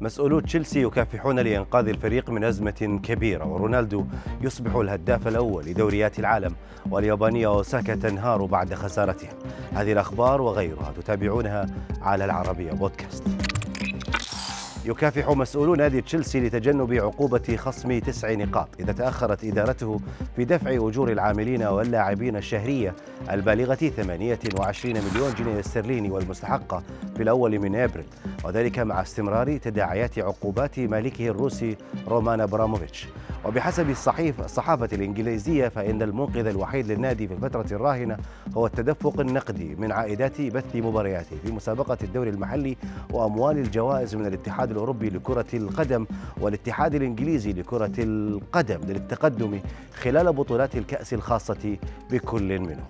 مسؤولو تشيلسي يكافحون لإنقاذ الفريق من أزمة كبيرة ورونالدو يصبح الهداف الأول لدوريات العالم واليابانية أوساكا تنهار بعد خسارتها هذه الأخبار وغيرها تتابعونها على العربية بودكاست. يكافح مسؤولو نادي تشيلسي لتجنب عقوبة خصم تسع نقاط إذا تأخرت إدارته في دفع أجور العاملين واللاعبين الشهرية البالغة 28 مليون جنيه استرليني والمستحقة في الأول من أبريل. وذلك مع استمرار تداعيات عقوبات مالكه الروسي رومان أبراموفيتش. وبحسب الصحيف الصحافة الإنجليزية فإن المنقذ الوحيد للنادي في الفترة الراهنة هو التدفق النقدي من عائدات بث مبارياته في مسابقة الدوري المحلي وأموال الجوائز من الاتحاد الأوروبي لكرة القدم والاتحاد الإنجليزي لكرة القدم للتقدم خلال بطولات الكأس الخاصة بكل منهم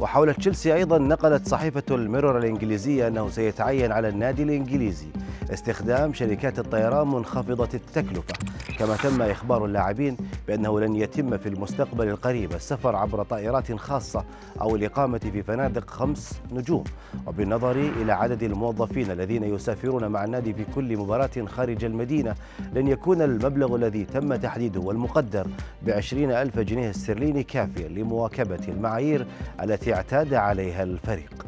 وحول تشيلسي أيضا نقلت صحيفة الميرور الإنجليزية أنه سيتعين على النادي الإنجليزي استخدام شركات الطيران منخفضة التكلفة. كما تم إخبار اللاعبين بأنه لن يتم في المستقبل القريب السفر عبر طائرات خاصة أو الإقامة في فنادق خمس نجوم. وبالنظر إلى عدد الموظفين الذين يسافرون مع النادي في كل مباراة خارج المدينة لن يكون المبلغ الذي تم تحديده والمقدر بعشرين ألف جنيه استرليني كافيا لمواكبة المعايير التي اعتاد عليها الفريق.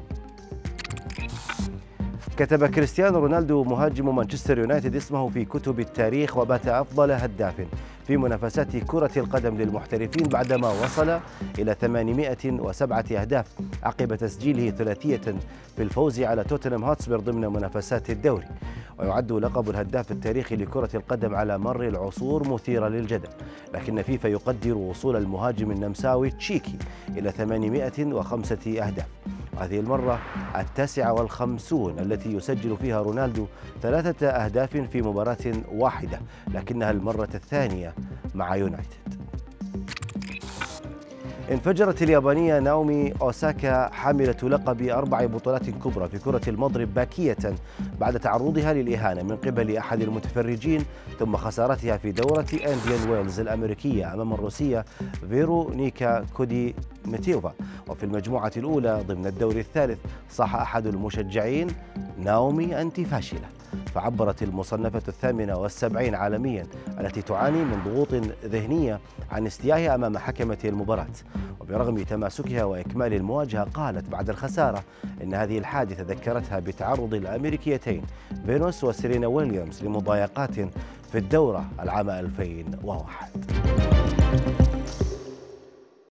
كتب كريستيانو رونالدو مهاجم مانشستر يونايتد اسمه في كتب التاريخ وبات أفضل هداف في منافسات كرة القدم للمحترفين بعدما وصل إلى 807 أهداف عقب تسجيله ثلاثية في الفوز على توتنهام هوتسبير ضمن منافسات الدوري. ويعد لقب الهداف التاريخي لكرة القدم على مر العصور مثيرا للجدل. لكن فيفا يقدر وصول المهاجم النمساوي تشيكي إلى 805 أهداف. هذه المرة التاسعة والخمسون التي يسجل فيها رونالدو ثلاثة أهداف في مباراة واحدة لكنها المرة الثانية مع يونايتد. انفجرت اليابانية ناومي أوساكا حاملة لقب أربع بطولات كبرى في كرة المضرب باكية بعد تعرضها للإهانة من قبل أحد المتفرجين ثم خسارتها في دورة أنديان ويلز الأمريكية أمام الروسية فيرونيكا كودي ميتيوفا. وفي المجموعة الأولى ضمن الدور الثالث صاح أحد المشجعين ناومي أنت فاشلة. فعبرت المصنفة الثامنة والسبعين عالميا التي تعاني من ضغوط ذهنية عن استيائها أمام حكمة المباراة. وبرغم تماسكها وإكمال المواجهة قالت بعد الخسارة إن هذه الحادثة ذكرتها بتعرض الأمريكيتين فينوس وسيرينا ويليامز لمضايقات في الدورة العام 2001